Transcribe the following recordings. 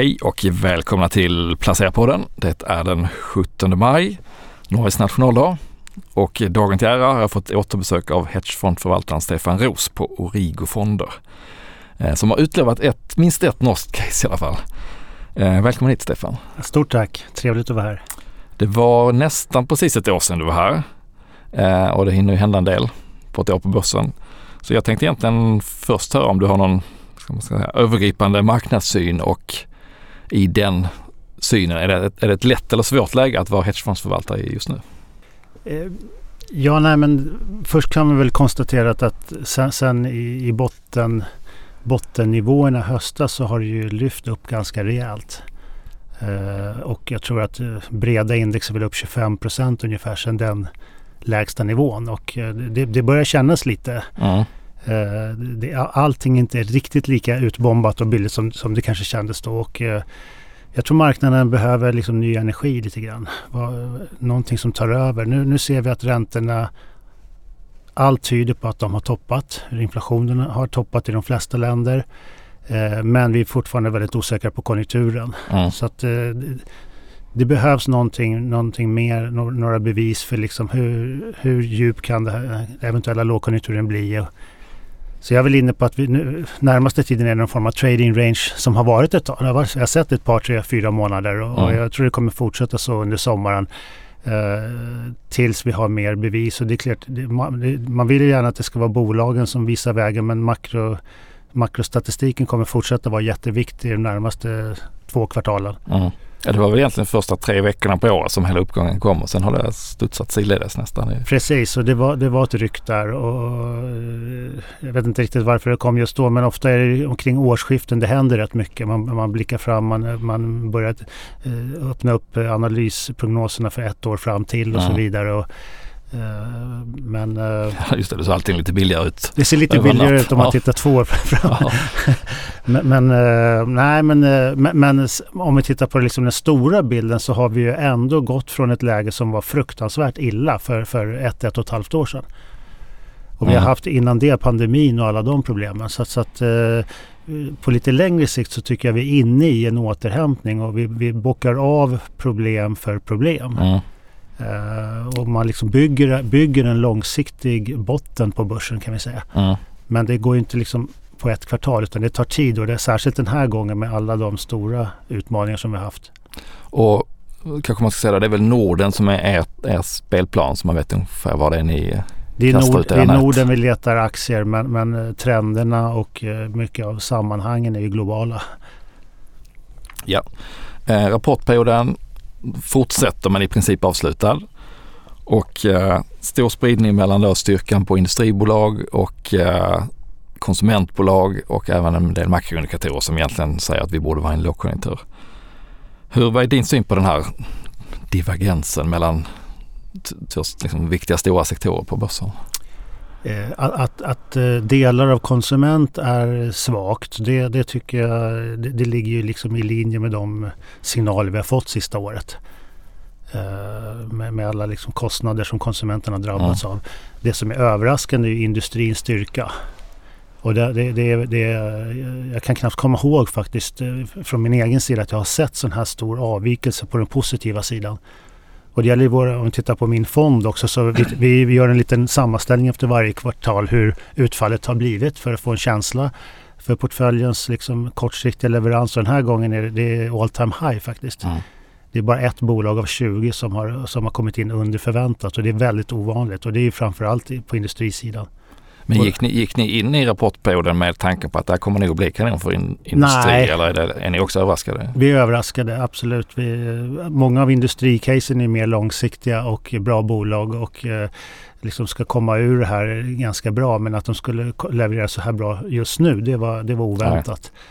Hej och välkomna till Placerarpodden. Det är den 17 maj, Norges nationaldag. Och dagen till ära har jag fått återbesök av hedgefondförvaltaren Stefan Ros på Origo Fonder. Eh, som har utlovat ett, minst ett norskt case i alla fall. Eh, välkommen hit Stefan. Stort tack, trevligt att vara här. Det var nästan precis ett år sedan du var här eh, och det hinner ju hända en del på ett år på börsen. Så jag tänkte egentligen först höra om du har någon ska man säga, övergripande marknadssyn och i den synen, är det, är det ett lätt eller svårt läge att vara hedgefondsförvaltare just nu? Eh, ja, nej men först kan vi väl konstatera att, att sen, sen i, i botten, bottennivåerna höstas så har det ju lyft upp ganska rejält. Uh, och jag tror att uh, breda index är väl upp 25 procent ungefär sedan den lägsta nivån och det, det, börjar kännas lite. Mm. Det, allting är inte riktigt lika utbombat och billigt som, som det kanske kändes då. Och, jag tror marknaden behöver liksom ny energi lite grann. Någonting som tar över. Nu, nu ser vi att räntorna allt tyder på att de har toppat. Inflationen har toppat i de flesta länder. Eh, men vi är fortfarande väldigt osäkra på konjunkturen. Mm. Så att eh, det behövs någonting, någonting mer, några bevis för liksom hur, hur djup kan den eventuella lågkonjunkturen bli. Så jag är väl inne på att vi nu, närmaste tiden är någon form av trading range som har varit ett tag. Jag har sett ett par, tre, fyra månader och, mm. och jag tror det kommer fortsätta så under sommaren. Uh, tills vi har mer bevis. Och det är klart, det, man, det, man, vill ju gärna att det ska vara bolagen som visar vägen men makro, makrostatistiken kommer fortsätta vara jätteviktig de närmaste två kvartalen. Mm. Ja, det var väl egentligen första tre veckorna på året som hela uppgången kom och sen har det studsat sidledes nästan. Precis, och det var, det var ett ryck där och eh, jag vet inte riktigt varför det kom just då men ofta är det omkring årsskiften det händer rätt mycket. Man, man blickar fram, man, man börjar eh, öppna upp analysprognoserna för ett år fram till och mm. så vidare. Och, men, eh, ja, just det, det ser alltid lite billigare ut. Det ser lite billigare ut om man tittar två år fram. Ja. men, men, eh, nej, men, men, om vi tittar på liksom den stora bilden så har vi ju ändå gått från ett läge som var fruktansvärt illa för, för ett, ett och ett halvt år sedan. Och vi har haft innan det pandemin och alla de problemen. Så, så att på lite längre sikt så tycker jag vi är inne i en återhämtning och vi, vi bockar av problem för problem. Mm. Uh, och man liksom bygger, bygger en långsiktig botten på börsen kan vi säga. Mm. Men det går inte liksom på ett kvartal utan det tar tid och det är särskilt den här gången med alla de stora utmaningar som vi har haft. Och kanske man ska säga det, det är väl Norden som är er, er spelplan så man vet ungefär vad det är ni det är, Nord, det är Norden vi letar aktier men, men eh, trenderna och eh, mycket av sammanhangen är ju globala. Ja, eh, rapportperioden fortsätter men i princip avslutad. Och eh, stor spridning mellan då styrkan på industribolag och eh, konsumentbolag och även en del makroindikatorer som egentligen säger att vi borde vara i en lågkonjunktur. Hur vad är din syn på den här divergensen mellan liksom, viktiga stora sektorer på börsen? Eh, att, att, eh, delar av konsument är svagt, det, det tycker jag det, det, ligger ju liksom i linje med de signaler vi har fått sista året. Uh, med, med, alla liksom kostnader som konsumenterna drabbats mm. av. Det som är överraskande är industrins styrka. Och det, det, det, det, jag kan knappt komma ihåg faktiskt från min egen sida att jag har sett sån här stor avvikelse på den positiva sidan. Och det gäller våra, om vi tittar på min fond också, så vi, vi, vi, gör en liten sammanställning efter varje kvartal hur utfallet har blivit för att få en känsla för portföljens liksom, kortsiktiga leverans. Och den här gången är det, det är all time high faktiskt. Mm. Det är bara ett bolag av 20 som har, som har kommit in under förväntat och det är väldigt ovanligt och det är framförallt på industrisidan. Men gick ni, gick ni in i rapportperioden med tanken på att det här kommer nog bli kanon för in, industri? Nej. Eller är, det, är ni också överraskade? Vi är överraskade, absolut. Vi, många av industricasen är mer långsiktiga och bra bolag och eh, liksom ska komma ur det här ganska bra. Men att de skulle leverera så här bra just nu, det var, det var oväntat. Nej.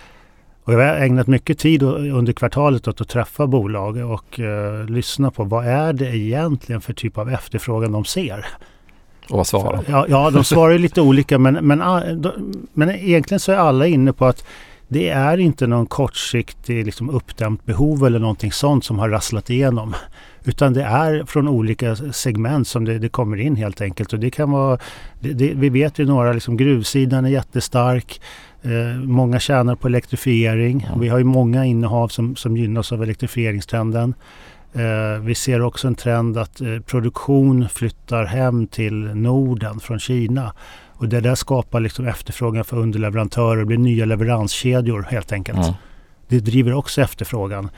Och jag har ägnat mycket tid under kvartalet åt att träffa bolag och uh, lyssna på vad är det egentligen för typ av efterfrågan de ser. Och vad svarar? Ja, ja de svarar lite olika men, men, ah, men egentligen så är alla inne på att det är inte någon kortsiktig liksom, uppdämt behov eller någonting sånt som har rasslat igenom. Utan det är från olika segment som det, det kommer in helt enkelt. Och det kan vara, det, det, vi vet ju några, liksom, gruvsidan är jättestark. Eh, många tjänar på elektrifiering. Ja. Vi har ju många innehav som, som gynnas av elektrifieringstrenden. Eh, vi ser också en trend att eh, produktion flyttar hem till Norden från Kina. Och det där skapar liksom efterfrågan för underleverantörer. Det blir nya leveranskedjor helt enkelt. Mm. Det driver också efterfrågan.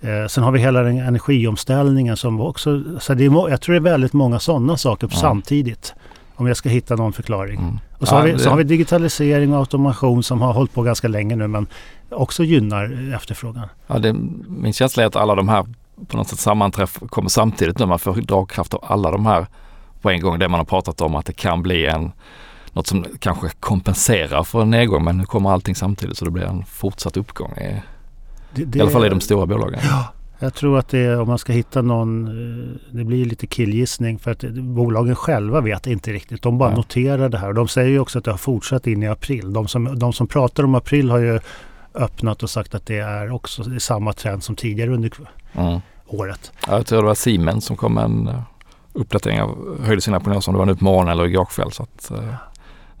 Eh, sen har vi hela den energiomställningen som också... Så det är, jag tror det är väldigt många sådana saker Ja. samtidigt. Om jag ska hitta någon förklaring. Mm. Och så, Ja, har vi, det- så har vi digitalisering och automation som har hållit på ganska länge nu men också gynnar eh, efterfrågan. Ja, det, min känsla är att alla de här på något sätt sammanträff kommer samtidigt nu. Man får dragkraft av alla de här på en gång. Det man har pratat om att det kan bli en något som kanske kompenserar för en nedgång men nu kommer allting samtidigt så det blir en fortsatt uppgång. I, Det, det, i alla fall i de stora bolagen. Jag tror att det om man ska hitta någon, eh, det blir lite killgissning för att det- bolagen själva vet inte riktigt. De bara Nej. noterar det här. Och de säger ju också att det har fortsatt in i april. De som, de som pratar om april har ju öppnat och sagt att det är också det är samma trend som tidigare under Mm året. Ja, jag tror det var Siemens som kom med en eh, uppdatering av, höjde sina prognoser om det var nu på morgonen eller igår kväll så att eh,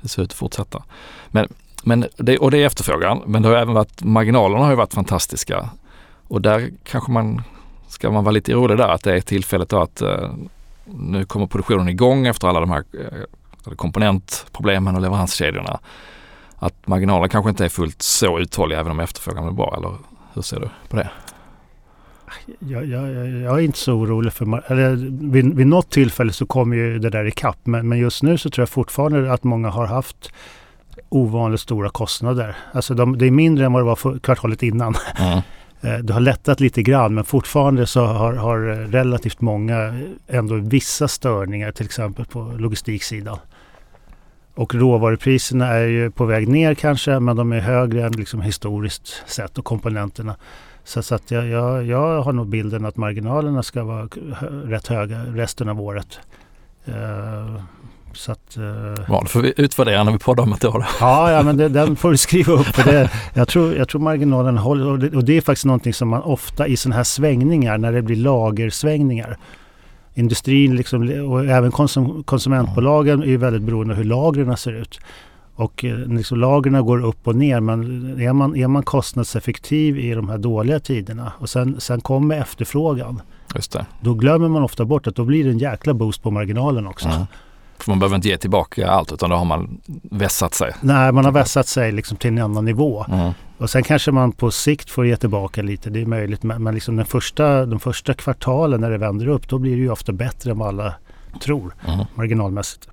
det ser ut att fortsätta. Men, men det, och det är efterfrågan men det har även varit, marginalerna har ju varit fantastiska och där kanske man ska man vara lite orolig där att det är tillfället då att eh, nu kommer produktionen igång efter alla de här eh, komponentproblemen och leveranskedjorna. Att marginalerna kanske inte är fullt så uthålliga även om efterfrågan är bra eller hur ser du på det? Jag, jag, jag är inte så orolig för... Eller, vid, vid något tillfälle så kommer ju det där ikapp. Men, men just nu så tror jag fortfarande att många har haft ovanligt stora kostnader. Alltså de, det är mindre än vad det var för kvartalet innan. Mm. Eh, Det har lättat lite grann men fortfarande så har, har relativt många ändå vissa störningar till exempel på logistiksidan. Och råvarupriserna är ju på väg ner kanske men de är högre än liksom historiskt sett och komponenterna. Så, så att jag, jag, jag har nog bilden att marginalerna ska vara rätt höga resten av året. Eh, så att, eh, Bra, då får vi utvärdera när vi poddar om ett år. Ja, ja men det, den får du skriva upp. För det, jag, tror, jag tror marginalen håller. Och det, och det är faktiskt någonting som man ofta i sådana här svängningar, när det blir lagersvängningar. Industrin liksom, och även konsum, konsumentbolagen är väldigt beroende av hur lagren ser ut. Och eh, liksom, lagren går upp och ner men är man, är man kostnadseffektiv i de här dåliga tiderna och sen, sen kommer efterfrågan. Just det. Då glömmer man ofta bort att då blir det en jäkla boost på marginalen också. Mm. För man behöver inte ge tillbaka allt utan då har man vässat sig. När man har vässat sig liksom till en annan nivå. Mm. Och sen kanske man på sikt får ge tillbaka lite, det är möjligt. Men, men liksom den första, de första kvartalen när det vänder upp, då blir det ju ofta bättre än vad alla tror Mm. marginalmässigt.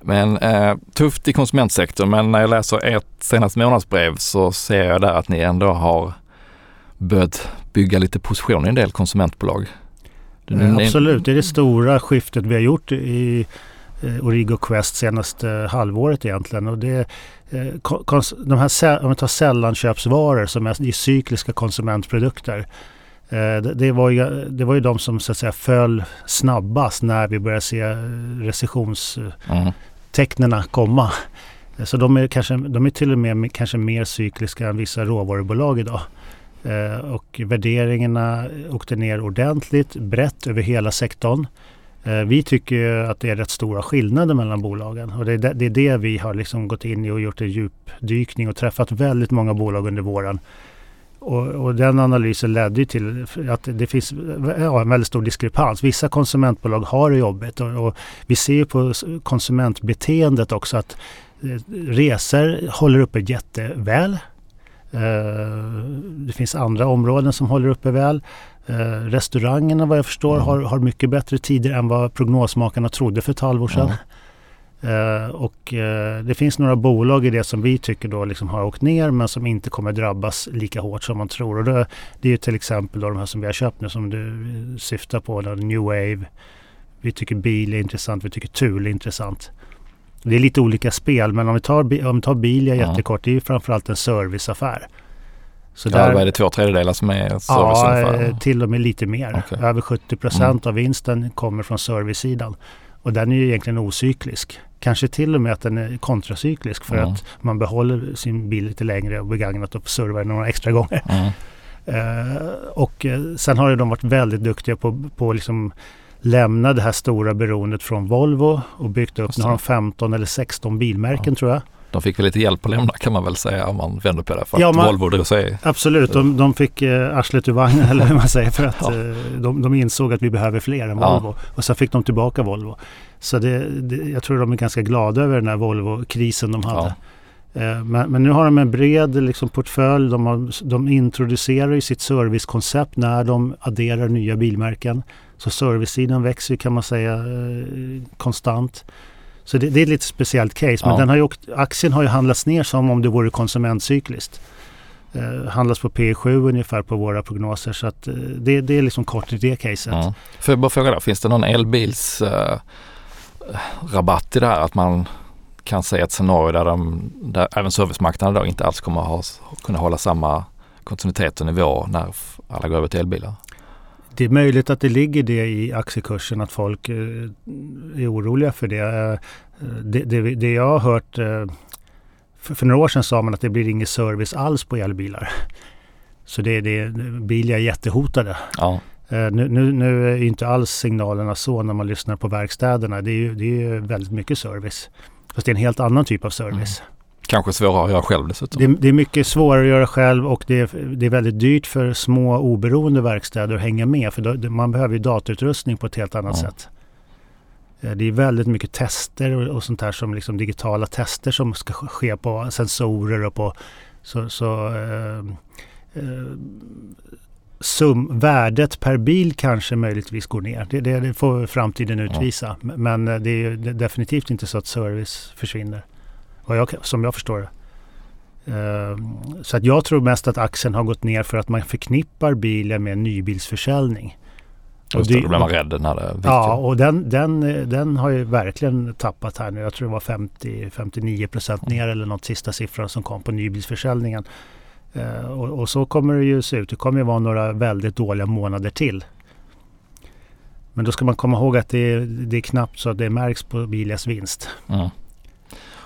Men eh, tufft i konsumentsektorn men när jag läser ert senaste månadsbrev så ser jag där att ni ändå har börjat bygga lite position i en del konsumentbolag. Eh, Absolut, det är det stora skiftet vi har gjort i eh, Origo Quest senaste halvåret egentligen. Och det, eh, de här, om vi tar sällanköpsvaror som är cykliska konsumentprodukter. Eh, det, var ju, det var ju de som så att säga föll snabbast när vi började se eh, recessionstecknen Mm. komma. Så de är, kanske, de är till och med kanske mer cykliska än vissa råvarubolag idag. Eh, och värderingarna åkte ner ordentligt, brett över hela sektorn. Vi tycker att det är rätt stora skillnader mellan bolagen och det är det, det, är det vi har liksom gått in i och gjort en djupdykning och träffat väldigt många bolag under våren. Och, och den analysen ledde ju till att det finns ja, en väldigt stor diskrepans. Vissa konsumentbolag har det jobbigt och, och vi ser ju på konsumentbeteendet också att eh, resor håller uppe jätteväl. Eh, Det finns andra områden som håller uppe väl. Eh, Restaurangerna vad jag förstår Mm. har, har mycket bättre tider än vad prognosmakarna trodde för ett halvår sedan. Eh, och eh, det finns några bolag i det som vi tycker då liksom har åkt ner men som inte kommer drabbas lika hårt som man tror. Och det, det är ju till exempel då de här som vi har köpt nu som du eh, syftar på, New Wave. Vi tycker bil är intressant, vi tycker Thule är intressant. Det är lite olika spel men om vi tar, om vi tar Bilia Ja. jättekort, det är ju framförallt en serviceaffär. Så Ja, vad är det två tredjedelar som är service Ja, ungefär? till och med lite mer. Okej. Över 70 procent av vinsten kommer från servicesidan. Och den är ju egentligen ocyklisk. Kanske till och med att den är kontracyklisk för Mm. att man behåller sin bil lite längre och begagnat och servar den några extra gånger. Mm. Eh, och eh, sen har ju de varit väldigt duktiga på, på liksom lämna det här stora beroendet från Volvo och byggt upp, nu har de 15 eller 16 bilmärken Ja. tror jag. De fick väl lite hjälp att lämna kan man väl säga om man vänder på det. För Ja, att man- Volvo drog sig. Absolut, de, de fick eh, arslet ur vagnen eller hur man säger för att Ja. eh, de, de insåg att vi behöver fler än Ja. Volvo. Och sen fick de tillbaka Volvo. Så det, det, jag tror de är ganska glada över den här Volvo-krisen de hade. Eh, Men, men nu har de en bred liksom, portfölj. De, har, de introducerar ju sitt servicekoncept när de adderar nya bilmärken. Så servicesidan växer kan man säga eh, konstant. Så det, det är ett lite speciellt case. Men Ja. den har ju aktien har ju handlats ner som om det vore konsumentcykliskt. Eh, handlas på P7 ungefär på våra prognoser. Så att, eh, det, det är liksom kort i det caset. Mm. Får jag bara fråga där, finns det någon elbils eh, rabatt i det här? Att man kan se ett scenario där, de, där även servicemarknaden då inte alls kommer att ha, kunna hålla samma kontinuitet och nivå när alla går över till elbilar? Det är möjligt att det ligger det i aktiekursen att folk eh, är oroliga för det. Eh, Det, det, det jag har hört, eh, för, för några år sedan sa man att det blir ingen service alls på elbilar. Så det, det, bilar är jättehotade. Ja, Nu, nu, nu är inte alls signalerna så när man lyssnar på verkstäderna. Det är ju, det är väldigt mycket service. Fast det är en helt annan typ av service. Kanske svårare att göra själv dessutom. Det, är- det är mycket svårare att göra själv och det är, det är väldigt dyrt för små oberoende verkstäder att hänga med. För då, man behöver ju datorutrustning på ett helt annat Ja. sätt. Eh, Det är väldigt mycket tester och, och sånt här som liksom digitala tester som ska sk- ske på sensorer och på så, så eh, eh, sum, värdet per bil kanske möjligtvis går ner. Det, det, det får framtiden utvisa. Men- Men det är definitivt inte så att service försvinner. Jag, som jag förstår det. Ehm, Så att jag tror mest att aktien har gått ner för att man förknippar bilen med nybilsförsäljning. Och Just det, då blir man rädd när det viktiga. Ja, och den, den, eh, den har ju verkligen tappat här nu. Jag tror det var 50-59 procent ner eller något sista siffran som kom på nybilsförsäljningen. Eh, och, och så kommer det ju se ut. Det kommer ju vara några väldigt dåliga månader till. Men då ska man komma ihåg att det är, det är knappt så att det märks på Bilias vinst. Mm.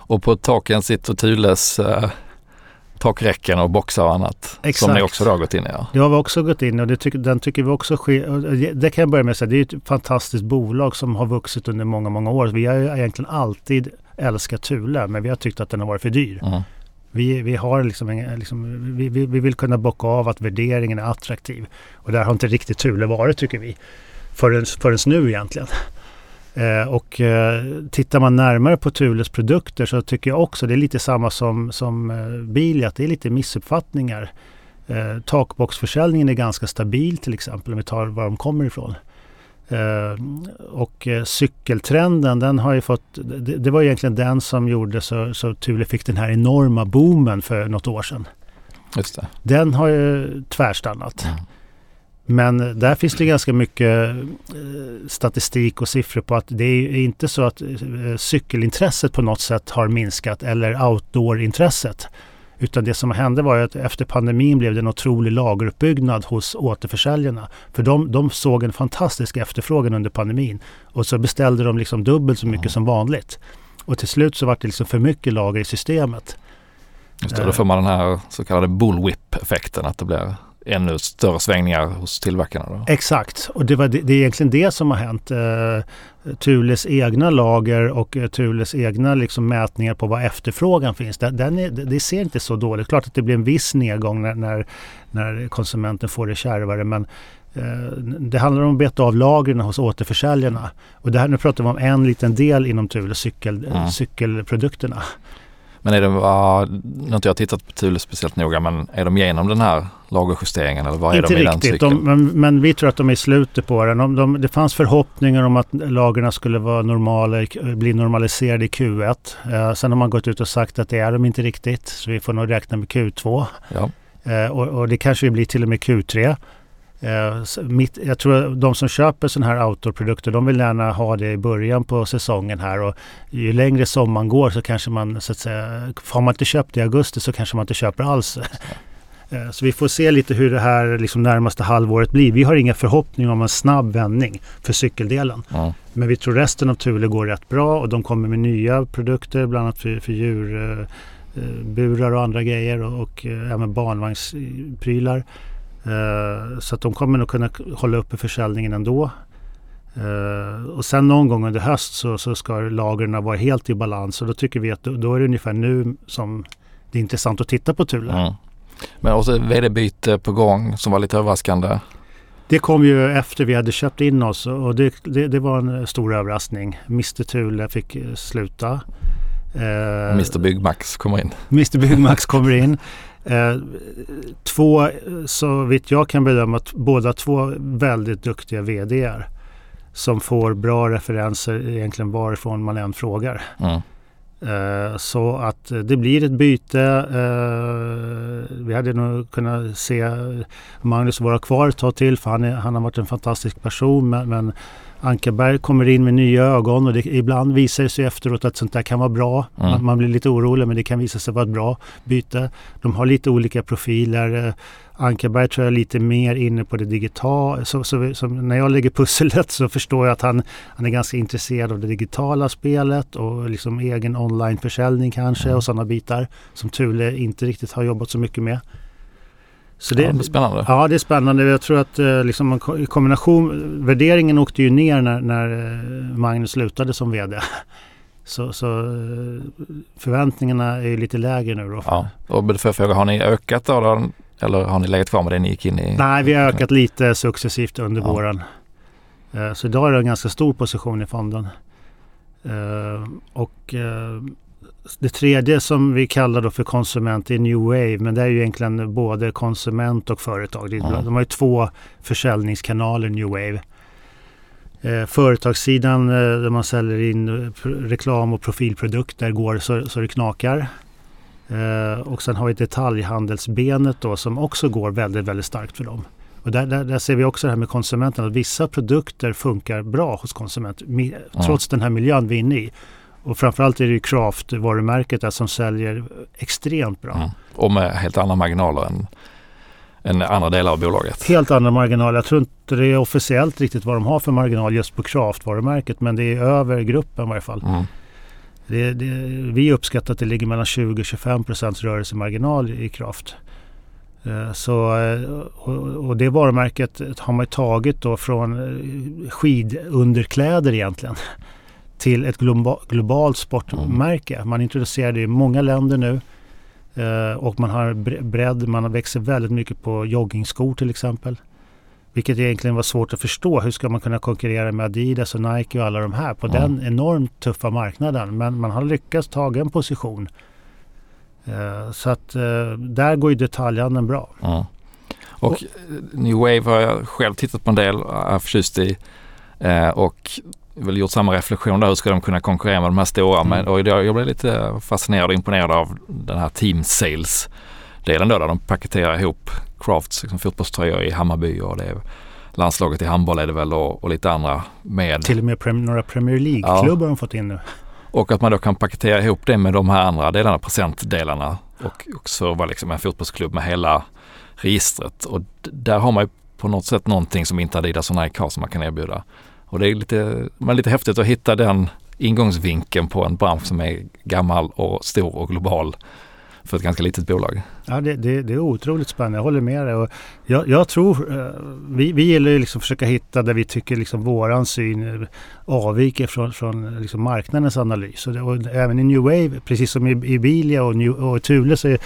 Och på taken sitter Thules eh, takräcken och boxar och annat. Som Exakt. ni också har gått in i. Ja. Det har vi också gått in och det tycker, den tycker vi också sker. och det- kan jag börja med att säga. Det är ett fantastiskt bolag som har vuxit under många, många år. Vi har ju egentligen alltid älskat Thule men vi har tyckt att den har varit för dyr. Mm. Vi, vi, har liksom, en- liksom, vi, vi, vi vill kunna bocka av att värderingen är attraktiv. Och där har inte riktigt Thule varit tycker vi. Förrän, förrän nu egentligen. Eh, och eh, tittar man närmare på Thules produkter så tycker jag också det är lite samma som, som eh, Bilia. Att det är lite missuppfattningar. Eh, takboxförsäljningen är ganska stabil till exempel om vi tar var de kommer ifrån. Eh, och eh, cykeltrenden den har ju fått, det, det var egentligen den som gjorde så, så Thule fick den här enorma boomen för något år sedan. Den har ju tvärstannat. Mm. Men där finns det ganska mycket eh, statistik och siffror på att det är inte så att eh, cykelintresset på något sätt har minskat eller outdoor-intresset. Utan det som hände var att efter pandemin blev det en otrolig lageruppbyggnad hos återförsäljarna. För de, de såg en fantastisk efterfrågan under pandemin. Och så beställde de liksom dubbelt så mycket Mm. som vanligt. Och till slut så var det liksom för mycket lager i systemet. Just det. Då får man den här så kallade bullwhip-effekten. Att det blir ännu större svängningar hos tillverkarna. Då. Exakt, och det, var, det, det är egentligen det som har hänt. Eh, Thules egna lager och eh, Thules egna liksom, mätningar på vad efterfrågan finns. Den, den är, det det ser inte så dåligt. Klart att det blir en viss nedgång när, när, när konsumenten får det kärvare. Men eh, det handlar om att beta av lagren hos återförsäljarna. Och det här, nu pratar vi om en liten del inom Thule, cykel, Mm. cykelprodukterna. Men är det, uh, nu har inte jag tittat på Thule speciellt noga, men är de igenom den här lagerjusteringen eller vad är Inte de i den riktigt, cykeln? de, men, men vi tror att de är i slutet på den. De, de, det fanns förhoppningar om att lagren skulle vara normala, bli normaliserade i Q1. Eh, sen har man gått ut och sagt att det är de inte riktigt. Så vi får nog räkna med Q2. Ja. Eh, och, och det kanske blir till och med Q3. Eh, mitt, jag tror de som köper sådana här outdoor-produkter de vill gärna ha det i början på säsongen här och ju längre sommaren går så kanske man så att säga, har man inte köpt det i augusti så kanske man inte köper alls. Eh, Så vi får se lite hur det här liksom närmaste halvåret blir. Vi har inga förhoppningar om en snabb vändning för cykeldelen. Ja. Men vi tror resten av Thule går rätt bra och de kommer med nya produkter bland annat för, för djurburar och andra grejer och, och eh, även barnvagnsprylar. Eh, Så att de kommer nog kunna hålla uppe försäljningen ändå. Uh, och sen någon gång under höst så, så ska lagren vara helt i balans och då tycker vi att då, då är det ungefär nu som det är intressant att titta på Thule. Mm. Men också vd-byte på gång som var lite överraskande. Det kom ju efter vi hade köpt in oss och det, det, det var en stor överraskning. Mr Thule fick eh, sluta. Uh, Mr Byggmax kommer in. Mr Byggmax kommer in. Uh, två, så vitt jag kan bedöma, båda två väldigt duktiga VDR som får bra referenser egentligen varifrån man än frågar. Mm. Uh, så att det blir ett byte. Uh, vi hade nog kunnat se Magnus vara kvar ett tag till för han, är, han har varit en fantastisk person. Men, men Ankarberg kommer in med nya ögon och det, ibland visar det sig efteråt att sånt där kan vara bra. Mm. Man, man, blir lite orolig men det kan visa sig vara ett bra byte. De har lite olika profiler. Ankarberg tror jag är lite mer inne på det digitala. Så, så, så, när jag lägger pusslet så förstår jag att han, han är ganska intresserad av det digitala spelet och liksom egen onlineförsäljning kanske mm. och sådana bitar som Thule inte riktigt har jobbat så mycket med. Så det, ja, det är spännande. Ja, det är spännande. Jag tror att eh, liksom, i kombination, värderingen åkte ju ner när, när eh, Magnus slutade som VD. Så, så eh, förväntningarna är lite lägre nu då. Ja, och får jag fråga, har ni ökat då? Eller har ni legat kvar med det ni gick in i? Nej, vi har ökat lite successivt under ja. våren. Så idag är det en ganska stor position i fonden. Och det tredje som vi kallar då för konsument är New Wave men det är ju egentligen både konsument och företag. Mm. De har ju två försäljningskanaler New Wave. Eh, företagssidan eh, där man säljer in reklam och profilprodukter går så, så det knakar. Eh, och sen har vi detaljhandelsbenet då som också går väldigt, väldigt starkt för dem. Och där, där, där, ser vi också det här med konsumenten att vissa produkter funkar bra hos konsument trots mm. den här miljön vi är inne i. Och framförallt är det ju Craft-varumärket som säljer extremt bra. Mm. Och med helt andra marginaler än, än andra delar av bolaget. Helt andra marginaler. Jag tror inte det är officiellt riktigt vad de har för marginal just på Craft-varumärket men det är över gruppen i varje fall. Mm. Det, det, vi uppskattar att det ligger mellan 20-25 procents rörelsemarginal i Craft. Eh, så, eh, och det varumärket har man tagit då från eh, skidunderkläder egentligen till ett globalt sportmärke. Mm. Man introducerar det i många länder nu. Eh, och man har bredd, man växer väldigt mycket på joggingskor till exempel. Vilket egentligen var svårt att förstå. Hur ska man kunna konkurrera med Adidas och Nike och alla de här på mm. den enormt tuffa marknaden. Men man har lyckats ta en position. Eh, så att eh, där går ju detaljhandeln bra. Mm. Och, och New Wave har jag själv tittat på en del, är förtjust i. Eh, och väl gjort samma reflektion där. Hur ska de kunna konkurrera med de här stora? Mm. Men, och jag blev lite fascinerad och imponerad av den här team sales delen då där de paketerar ihop Crafts liksom, fotbollströjor i Hammarby och det är landslaget i handboll är det väl och, och lite andra med. Till och med prem, några Premier League-klubbar ja. har de fått in nu. Och att man då kan paketera ihop det med de här andra delarna, presentdelarna och, och serva liksom en fotbollsklubb med hela registret. Och där har man ju på något sätt någonting som inte Adidas och Nike har som man kan erbjuda. Och det är lite, men lite häftigt att hitta den ingångsvinkeln på en bransch som är gammal och stor och global för ett ganska litet bolag. Ja, det, det, det är otroligt spännande. Jag håller med dig. Och jag, jag tror, eh, vi, vi gillar ju liksom försöka hitta där vi tycker liksom våran syn avviker från, från liksom marknadens analys. Och, det, och, även i New Wave, precis som i, i Bilia och, New, och Thule, så är,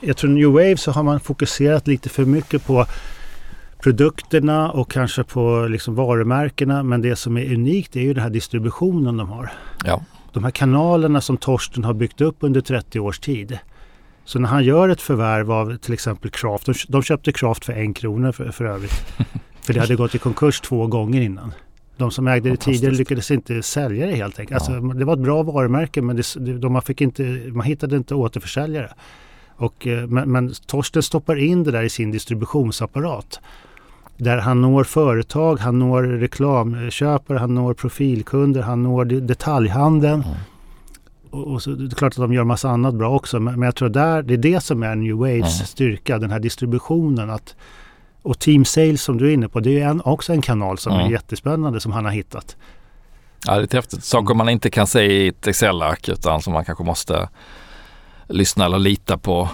jag tror New Wave så har man fokuserat lite för mycket på produkterna och kanske på liksom varumärkena. Men det som är unikt är ju den här distributionen de har. Ja. De här kanalerna som Torsten har byggt upp under 30 års tid. Så när han gör ett förvärv av till exempel Craft. De, de köpte Craft för en krona för, för övrigt. för det hade gått i konkurs två gånger innan. De som ägde det tidigare lyckades inte sälja det helt enkelt. Ja. Alltså, det var ett bra varumärke men det, de, fick inte, man hittade inte återförsäljare. Och, eh, men, men Torsten stoppar in det där i sin distributionsapparat där han når företag, han når reklamköpare, han når profilkunder, han når detaljhandeln. Mm. Och, och så, det är klart att de gör massa annat bra också, men, men jag tror där, det är det som är New Waves mm. styrka, den här distributionen. Att, och Team Sales som du är inne på, det är en, också en kanal som mm. är jättespännande som han har hittat. Ja, det är häftigt. Saker man inte kan se i ett Excel-ark utan som man kanske måste lyssna eller lita på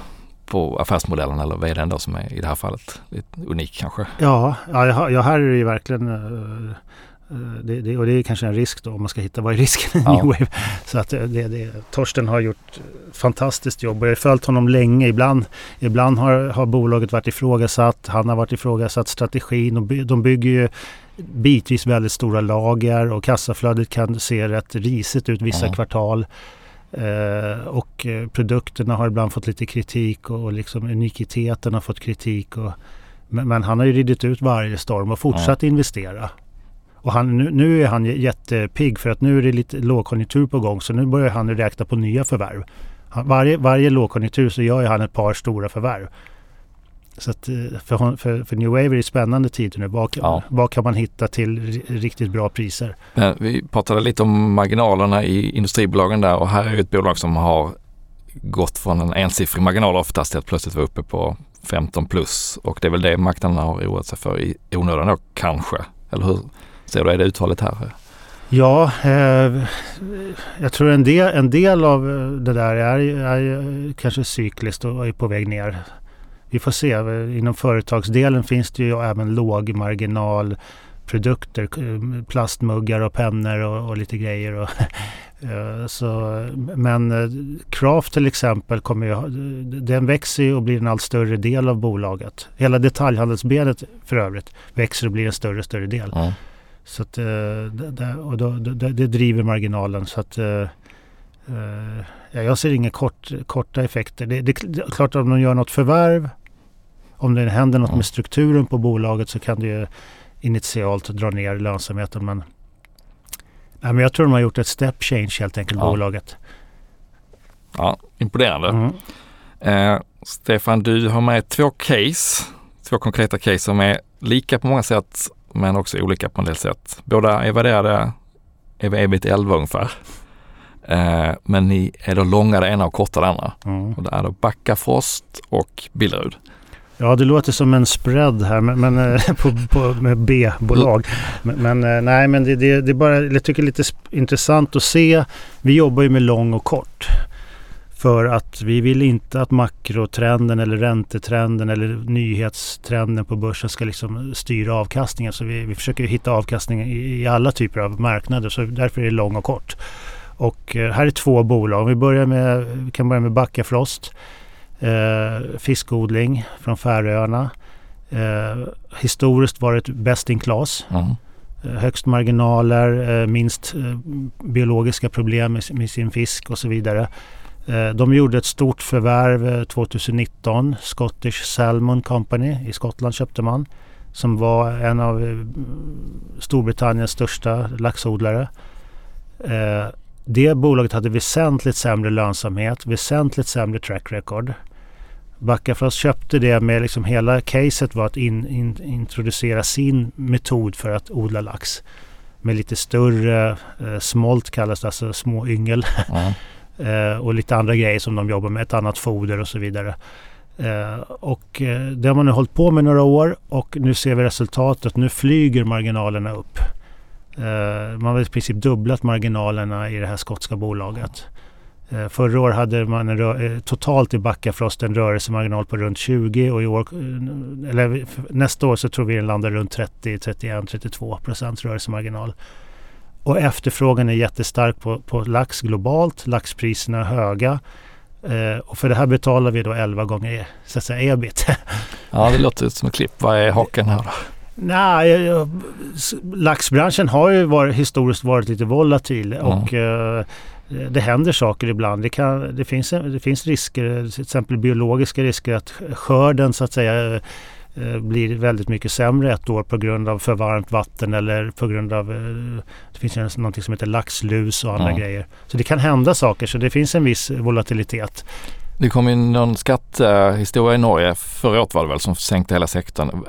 på affärsmodellen eller vdn då som är i det här fallet unik kanske? Ja, ja, ja här är det ju verkligen uh, Eh, det, det, och det är kanske en risk då om man ska hitta vad är risken i ja. New Wave. Så att det, det, Torsten har gjort fantastiskt jobb och jag har följt honom länge. Ibland, ibland har, har bolaget varit ifrågasatt, han har varit ifrågasatt strategin och de bygger ju bitvis väldigt stora lager och kassaflödet kan se rätt risigt ut vissa ja. kvartal. Eh, och eh, produkterna har ibland fått lite kritik och, och liksom unikiteten har fått kritik. Och, men, men, han har ju ridit ut varje storm och fortsatt ja. investera. Och han, nu, nu, är han jättepigg för att nu är det lite lågkonjunktur på gång så nu börjar han räkna på nya förvärv. Han, varje, varje lågkonjunktur så gör han ett par stora förvärv. Så att eh, för, för, för New Wave är det spännande tider nu. Vad, ja. vad kan man hitta till riktigt bra priser? Men vi pratade lite om marginalerna i industribolagen där och här är ett bolag som har gått från en ensiffrig marginal oftast till att plötsligt vara uppe på 15 plus och det är väl det marknaden har oroat sig för i onödan då kanske. Eller hur ser du, är det utfallet här? Ja, eh, jag tror en del, en del av det där är, är kanske cykliskt och är på väg ner vi får se. Inom företagsdelen finns det ju även lågmarginalprodukter. Plastmuggar och pennor och, och lite grejer. Och, eh, så, men Craft eh, till exempel kommer ju, den växer ju och blir en allt större del av bolaget. Hela detaljhandelsbenet för övrigt växer och blir en större och större del. Mm. Så att, eh, och då, det, det driver marginalen. Så att, Ja, jag ser inga kort, korta effekter. Det, det, det, är klart om de gör något förvärv, om det händer något med strukturen på bolaget så kan det ju initialt dra ner lönsamheten. Men, nej, men jag tror de har gjort ett step change helt enkelt, ja. bolaget. Ja, imponerande. Mm. Eh, Stefan, du har med två case, två konkreta case som är lika på många sätt men också olika på en del sätt. Båda är värderade EV 11 ungefär. Eh, men ni är då långa det ena och korta det andra. Mm. Och det är då Backafrost och Billerud. Ja, det låter som en spread här men, men eh, på, på, med B-bolag. Men, men, eh, nej, men det, det, det är bara, jag tycker det är lite intressant att se. Vi jobbar ju med lång och kort. För att vi vill inte att makrotrenden eller räntetrenden eller nyhetstrenden på börsen ska liksom styra avkastningen. Så vi, vi försöker hitta avkastning i, i alla typer av marknader. Så därför är det lång och kort. Och eh, här är två bolag. Vi, börjar med, vi kan börja med Backafrost. Eh, fiskodling från Färöarna. Eh, historiskt varit best in class. Mm. Eh, högst marginaler, eh, minst eh, biologiska problem med, med, sin fisk och så vidare. de gjorde ett stort förvärv 2019. Scottish Salmon Company i Skottland köpte man. Som var en av Storbritanniens största laxodlare. Det bolaget hade väsentligt sämre lönsamhet, väsentligt sämre track record. Backafrost köpte det med liksom hela caset var att in, in, introducera sin metod för att odla lax. Med lite större eh, smolt kallas det, alltså små yngel. Mm. eh, och lite andra grejer som de jobbar med, ett annat foder och så vidare. Eh, och eh, det har man nu hållit på med några år och nu ser vi resultatet. Nu flyger marginalerna upp. Eh, man har i princip dubblat marginalerna i det här skotska bolaget. Eh, förra året hade man en eh, totalt i Backafrost en rörelsemarginal på runt 20 och i år, eh, eller nästa år så tror vi den landar runt 30, 31, 32 procents rörelsemarginal. Och efterfrågan är jättestark på, på lax globalt. Laxpriserna är höga. Eh, och för det här betalar vi då 11 gånger så att säga ebit. ja, det låter som ett klipp. Vad är haken här då? Nej, laxbranschen har ju varit, historiskt varit lite volatil och eh, det händer saker ibland. Det, kan, det, finns, det finns risker, till exempel biologiska risker att skörden så att säga eh, blir väldigt mycket sämre ett år på grund av för varmt vatten eller på grund av eh, det finns något som heter laxlus och andra mm. grejer. Så det kan hända saker så det finns en viss volatilitet. Det kom in någon skattehistoria i Norge förra året var det väl som sänkte hela sektorn.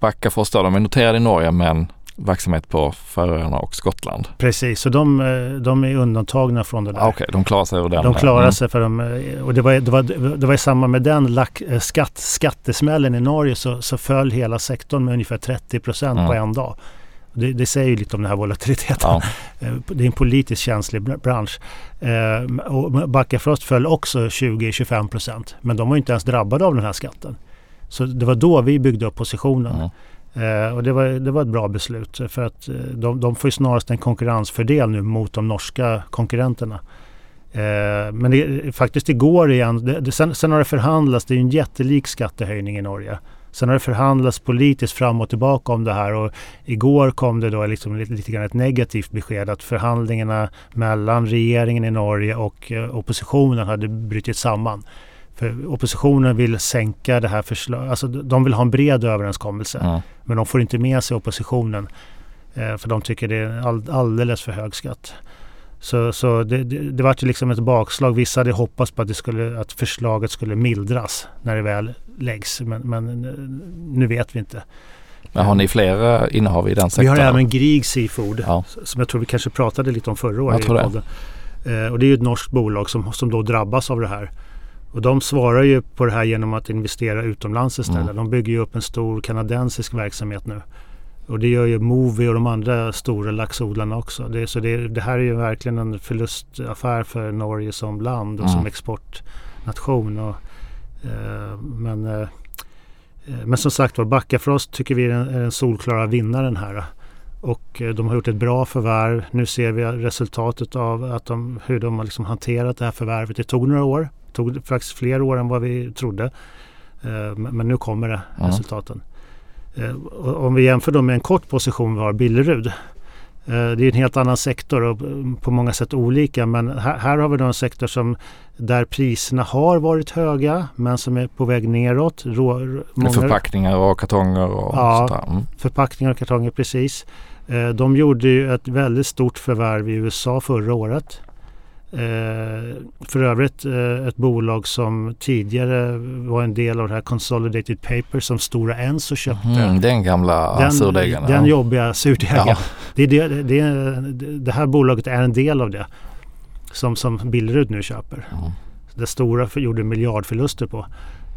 Backafors då, de är noterade i Norge men verksamhet på Färöarna och Skottland. Precis, så de, de är undantagna från det där. Ah, okej, okay, de klarar sig ur den. De klarar mm. sig för de, och det var, det var, det var i samband med den lack, skatt, skattesmällen i Norge så, så föll hela sektorn med ungefär 30 procent mm. på en dag. Det, det, säger ju lite om den här volatiliteten. Ja. Eh, det är en politiskt känslig bransch. Eh, och Backafrost föll också 20-25 procent. Men de var inte ens drabbade av den här skatten. Så det var då vi byggde upp positionen. Eh, och det var, det var ett bra beslut för att eh, de, de får ju snarast en konkurrensfördel nu mot de norska konkurrenterna. Eh, men det, faktiskt igår igen, det, det, sen, sen har det förhandlats, det är en jättelik skattehöjning i Norge. Sen har det förhandlats politiskt fram och tillbaka om det här och igår kom det då liksom lite, lite grann ett negativt besked att förhandlingarna mellan regeringen i Norge och eh, oppositionen hade brutit samman. För oppositionen vill sänka det här förslaget, alltså de vill ha en bred överenskommelse. Mm. Men de får inte med sig oppositionen. Eh, för de tycker det är all, alldeles för hög skatt. Så, så det, det, det var ju liksom ett bakslag. Vissa hade hoppats på att, det skulle, att förslaget skulle mildras när det väl läggs. Men, men nu vet vi inte. Men har ni fler innehav i den sektorn? Vi har även Grieg Seafood ja. som jag tror vi kanske pratade lite om förra året. Jag tror det. Eh, och det är ju ett norskt bolag som, som då drabbas av det här. Och de svarar ju på det här genom att investera utomlands istället. Mm. De bygger ju upp en stor kanadensisk verksamhet nu. Och det gör ju Movi och de andra stora laxodlarna också. Det, så det, det, här är ju verkligen en förlustaffär för Norge som land och mm. som exportnation. Och, eh, men, eh, men som sagt var, Backafrost tycker vi är den, är den solklara vinnaren här. Och eh, de har gjort ett bra förvärv. Nu ser vi resultatet av att de, hur de har liksom hanterat det här förvärvet. Det tog några år. Det tog faktiskt fler år än vad vi trodde. Eh, men nu kommer det, mm. resultaten. Eh, om vi jämför då med en kort position vi har, Billerud. Eh, det är en helt annan sektor och på många sätt olika men här, har vi då en sektor som där priserna har varit höga men som är på väg neråt. Rå, många, förpackningar och kartonger och ja, sådär. Mm. förpackningar och kartonger precis. Eh, de gjorde ju ett väldigt stort förvärv i USA förra året. Eh, för övrigt eh, ett bolag som tidigare var en del av det här Consolidated Paper som Stora Enso köpte. Mm, den gamla den, surdegen. Den ja. jobbiga surdegen. Ja. Det, det, det, det, här bolaget är en del av det. Som, som Billerud nu köper. Mm. Det stora för, gjorde miljardförluster på.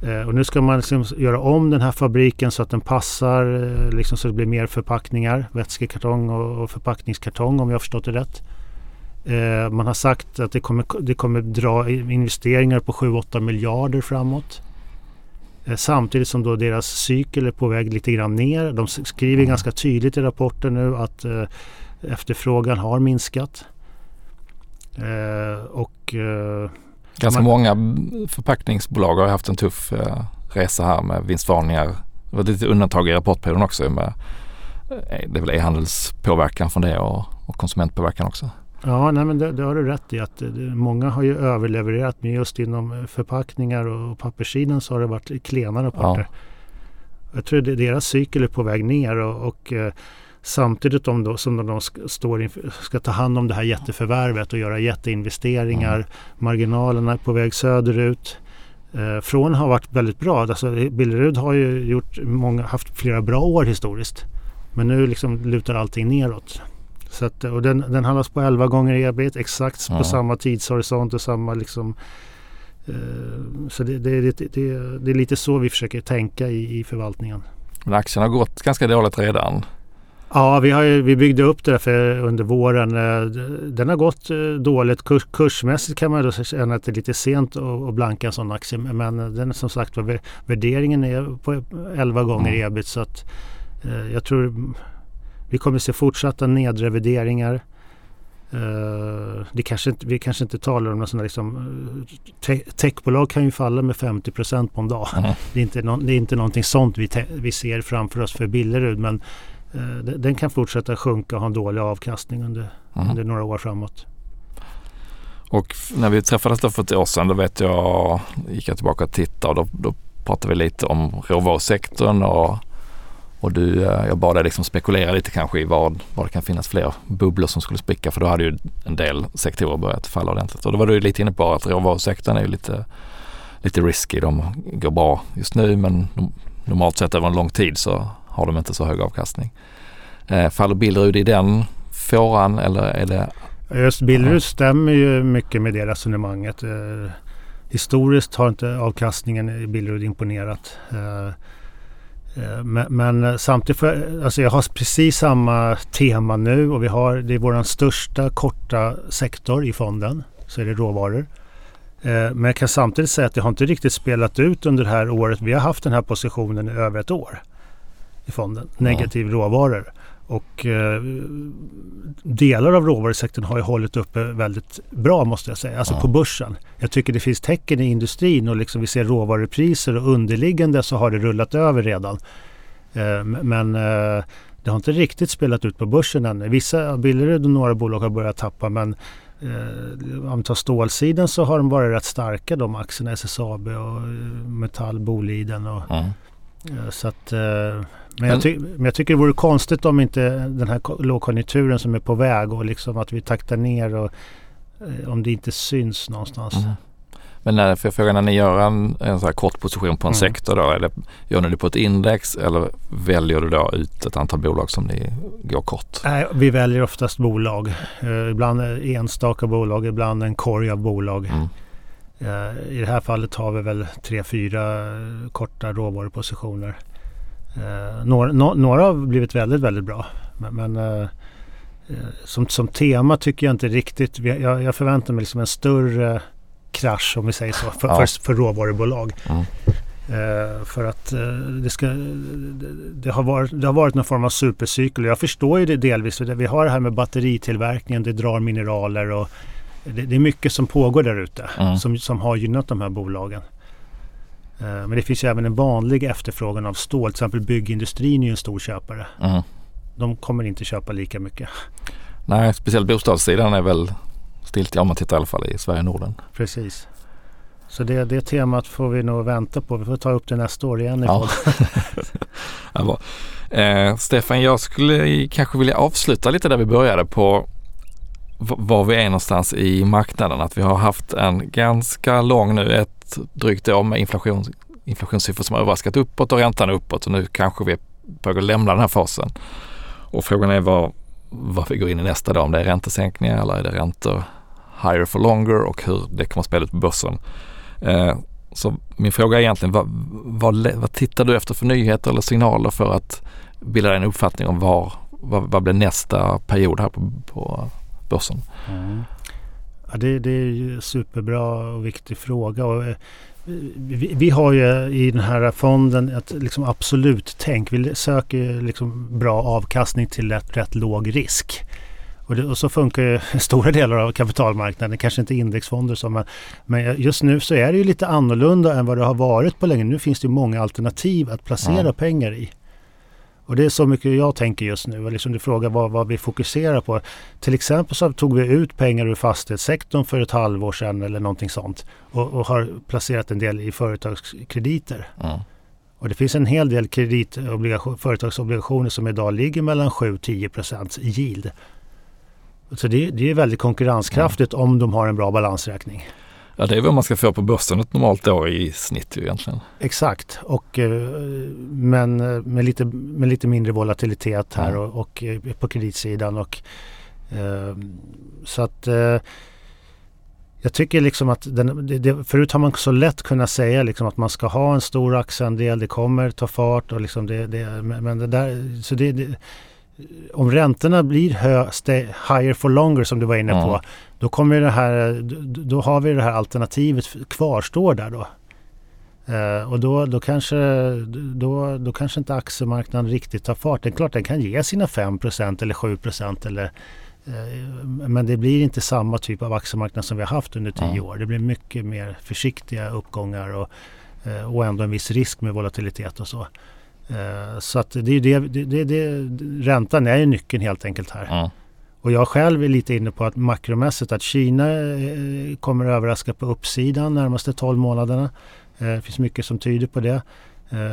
Eh, och nu ska man liksom göra om den här fabriken så att den passar eh, liksom så det blir mer förpackningar. Vätskekartong och, och förpackningskartong om jag har förstått det rätt. Eh, man har sagt att det kommer, det kommer dra investeringar på 7-8 miljarder framåt. Eh, samtidigt som då deras cykel är på väg lite grann ner. De skriver mm. ganska tydligt i rapporten nu att eh, efterfrågan har minskat. Eh, och, eh, Ganska man, många förpackningsbolag har haft en tuff eh, resa här med vinstvarningar. Det var lite undantag i rapportperioden också med det är väl e-handelspåverkan från det och, och konsumentpåverkan också. Ja, nej, men det, det har du rätt i. att det, många har ju överlevererat men just inom eh, förpackningar och papperssidan så har det varit klenare rapporter. Ja. Jag tror att deras cykel är på väg ner och, och eh, samtidigt de då, som de står inför, ska ta hand om det här jätteförvärvet och göra jätteinvesteringar. Mm. Marginalerna är på väg söderut. Eh, från har varit väldigt bra. Alltså, Billerud har ju gjort många, haft flera bra år historiskt. Men nu liksom lutar allting neråt. Så att, och den, den handlas på 11 gånger ebit exakt ja. på samma tidshorisont och samma liksom eh, så det, det, det, det, är lite så vi försöker tänka i, i förvaltningen. Men aktien har gått ganska dåligt redan. Ja, vi, har vi byggde upp det för under våren. Eh, den har gått eh, dåligt. Kurs, kursmässigt kan man då känna att det är lite sent att blanka en sån aktie. Men den som sagt värderingen är på 11 gånger mm. ebit. Så att, jag tror vi kommer se fortsatta nedrevideringar. Uh, det kanske inte, vi kanske inte talar om några sådana liksom, te techbolag kan ju falla med 50 procent på en dag. Mm. Det, är inte no det är inte någonting sånt vi, vi ser framför oss för Billerud men uh, den kan fortsätta sjunka och ha en dålig avkastning under, mm. under några år framåt. Och när vi träffades då för ett år sedan då vet jag, gick jag tillbaka och tittade och då, då pratade vi lite om råvarusektorn och och du, eh, jag bad dig liksom spekulera lite kanske i vad, vad det kan finnas fler bubblor som skulle spricka för då hade ju en del sektorer börjat falla ordentligt. Och då var du lite inne på att råvarusektorn är ju lite, lite risky. De går bra just nu men normalt sett över en lång tid så har de inte så hög avkastning. Eh, faller Billerud i den fåran eller är det? Just Billerud stämmer ju mycket med det resonemanget. Eh, historiskt har inte avkastningen i Billerud imponerat. Eh, men, men, samtidigt, för, alltså jag har precis samma tema nu och vi har, det är vår största korta sektor i fonden. Så är det råvaror. Eh, men jag kan samtidigt säga att det har inte riktigt spelat ut under det här året. Vi har haft den här positionen i över ett år. i fonden. Negativ råvaror. Och eh, delar av råvarusektorn har ju hållit uppe väldigt bra måste jag säga. Alltså ja. på börsen. Jag tycker det finns tecken i industrin och liksom vi ser råvarupriser och underliggande så har det rullat över redan. Eh, men eh, det har inte riktigt spelat ut på börsen än. Vissa, Billerud och några bolag har börjat tappa men eh, om vi tar stålsidan så har de varit rätt starka de aktierna. SSAB och eh, Metall, Boliden och mm. så att eh, men jag, ty- men jag tycker det vore konstigt om inte den här lågkonjunkturen som är på väg och liksom att vi taktar ner och eh, om det inte syns någonstans. Mm. Men när, för frågan när ni gör en, en så här kort position på en mm. sektor då, eller gör ni det på ett index eller väljer du då ut ett antal bolag som ni går kort? Nej, vi väljer oftast bolag. Uh, ibland enstaka bolag, ibland en korg av bolag. Mm. Uh, I det här fallet har vi väl tre, fyra korta råvarupositioner. Uh, några, no, några har blivit väldigt, väldigt bra. Men, men som, som tema tycker jag inte riktigt, jag, jag förväntar mig liksom en större krasch om vi säger så för, ja. för, för råvarubolag. Mm. Uh, för att uh, det, ska, det, det, har varit, det har varit någon form av supercykel. Jag förstår ju det delvis. För det, vi har det här med batteritillverkningen, det drar mineraler och det, det är mycket som pågår där ute mm. som, som har gynnat de här bolagen. Uh, men det finns ju även en vanlig efterfrågan av stål. Till exempel byggindustrin är ju en stor köpare. Mm. De kommer inte köpa lika mycket. Nej, speciellt bostadssidan är väl stiltje om man tittar i alla fall i Sverige och Norden. Precis. Så det, det temat får vi nog vänta på. Vi får ta upp det nästa år igen. Ja. ja, eh, Stefan, jag skulle kanske vilja avsluta lite där vi började på var vi är någonstans i marknaden. Att vi har haft en ganska lång nu, ett drygt år med inflation, inflationssiffror som har överraskat uppåt och räntan uppåt och nu kanske vi är på att lämna den här fasen. Och frågan är vad, vad vi går in i nästa dag, om det är räntesänkningar eller är det räntor higher for longer och hur det kommer att spela ut på börsen. Eh, så min fråga är egentligen vad, vad, vad, tittar du efter för nyheter eller signaler för att bilda dig en uppfattning om var, vad, vad blir nästa period här på, på börsen? Mm. Ja, det, det, är ju superbra och viktig fråga. Och, eh, vi, vi, har ju i den här fonden ett liksom absolut tänk. Vi söker liksom bra avkastning till rätt, rätt låg risk. Och, det, och, så funkar ju stora delar av kapitalmarknaden, kanske inte indexfonder så, men, men just nu så är det ju lite annorlunda än vad det har varit på länge. Nu finns det många alternativ att placera ja. pengar i. Och det är så mycket jag tänker just nu. liksom du frågar vad, vad, vi fokuserar på. Till exempel så tog vi ut pengar ur fastighetssektorn för ett halvår sedan eller någonting sånt. Och, och har placerat en del i företagskrediter. Mm. Och det finns en hel del företagsobligationer som idag ligger mellan 7-10 procents yield. Så det, det är väldigt konkurrenskraftigt mm. om de har en bra balansräkning. Ja, det är vad man ska få på börsen ett normalt år i snitt ju egentligen. Exakt, och, eh, men eh, med lite, med lite mindre volatilitet här mm. och, och, eh, på kreditsidan. Och, så att jag tycker liksom att den, det, förut har man så lätt kunnat säga liksom att man ska ha en stor aktieandel, det kommer ta fart och liksom det, det men det där, så det, det om räntorna blir hö, stay, higher for longer som du var inne på, mm. då kommer det här, då har vi det här alternativet kvarstår där då. Uh, och då, då, kanske, då, då kanske inte aktiemarknaden riktigt tar fart. Det är klart den kan ge sina 5% eller 7 eller uh, men det blir inte samma typ av aktiemarknad som vi har haft under tio mm. år. Det blir mycket mer försiktiga uppgångar och, uh, och ändå en viss risk med volatilitet och så. Eh, så att det är det, det, det, räntan är ju nyckeln helt enkelt här. Mm. Och jag själv är lite inne på att makromässigt att Kina eh, kommer att överraska på uppsidan närmaste 12 månaderna. Eh, det finns mycket som tyder på det.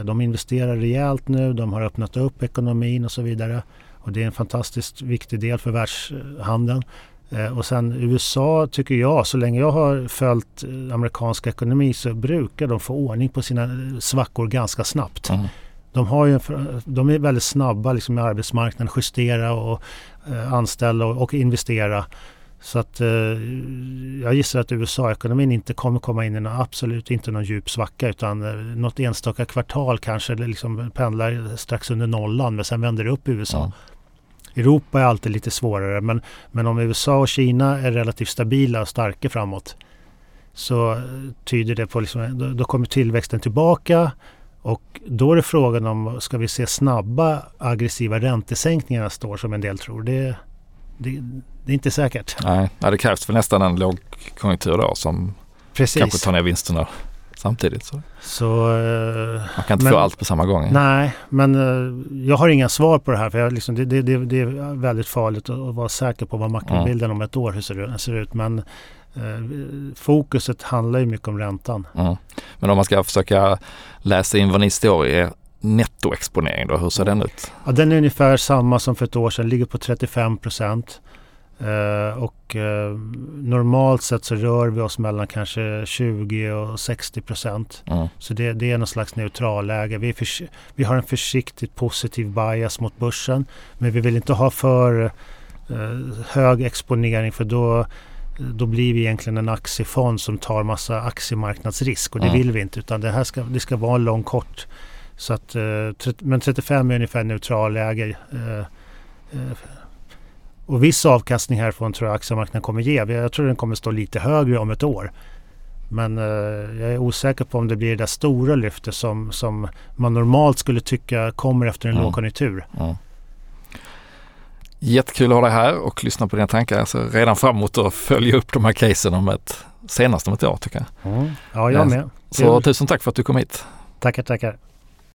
De investerar rejält nu, de har öppnat upp ekonomin och så vidare. Och det är en fantastiskt viktig del för världshandeln. Och sen USA tycker jag, så länge jag har följt amerikansk ekonomi så brukar de få ordning på sina svackor ganska snabbt. Mm de, har ju, de är väldigt snabba liksom, med arbetsmarknaden, justera och eh, anställa och, och, investera. Så att eh, jag gissar att USA-ekonomin inte kommer komma in i någon, absolut inte någon djup svacka utan eh, något enstaka kvartal kanske liksom pendlar strax under nollan men sen vänder det upp i USA. Mm. Europa är alltid lite svårare men, men om USA och Kina är relativt stabila och starka framåt så tyder det på liksom, då, då kommer tillväxten tillbaka Och då är det frågan om, ska vi se snabba aggressiva räntesänkningar nästa år som en del tror? Det, det, det är inte säkert. Nej, det krävs väl nästan en lågkonjunktur då som Precis. kanske tar ner vinsterna samtidigt. Så. Så, eh, Man kan inte men, få allt på samma gång. Nej, men eh, jag har inga svar på det här. För jag, liksom, det, det, det, är väldigt farligt att, vara säker på vad makrobilden mm. om ett år hur ser, ser ut. Men eh, fokuset handlar ju mycket om räntan. Mm. Men om man ska försöka läsa in vad ni står i nettoexponering då, hur ser den ut? Ja, den är ungefär samma som för ett år sedan, ligger på 35 procent. Uh, och uh, normalt sett så rör vi oss mellan kanske 20 och 60 procent. Mm. Så det, det, är någon slags neutralläge. Vi, vi har en försiktigt positiv bias mot börsen. Men vi vill inte ha för uh, hög exponering för då, då blir vi egentligen en aktiefond som tar massa aktiemarknadsrisk och det mm. vill vi inte. Utan det här ska, det ska vara en lång kort. Så att, men 35 är ungefär neutralläge och viss avkastning härifrån tror jag aktiemarknaden kommer ge. Jag tror den kommer stå lite högre om ett år. Men eh, jag är osäker på om det blir det där stora lyftet som, som man normalt skulle tycka kommer efter en mm. lågkonjunktur. Mm. Jättekul att ha dig här och lyssna på dina tankar. Jag ser redan fram emot att följa upp de här casen om ett, senast om ett år tycker jag. Mm. Ja, jag med. Så tusen tack för att du kom hit. Tackar, tackar.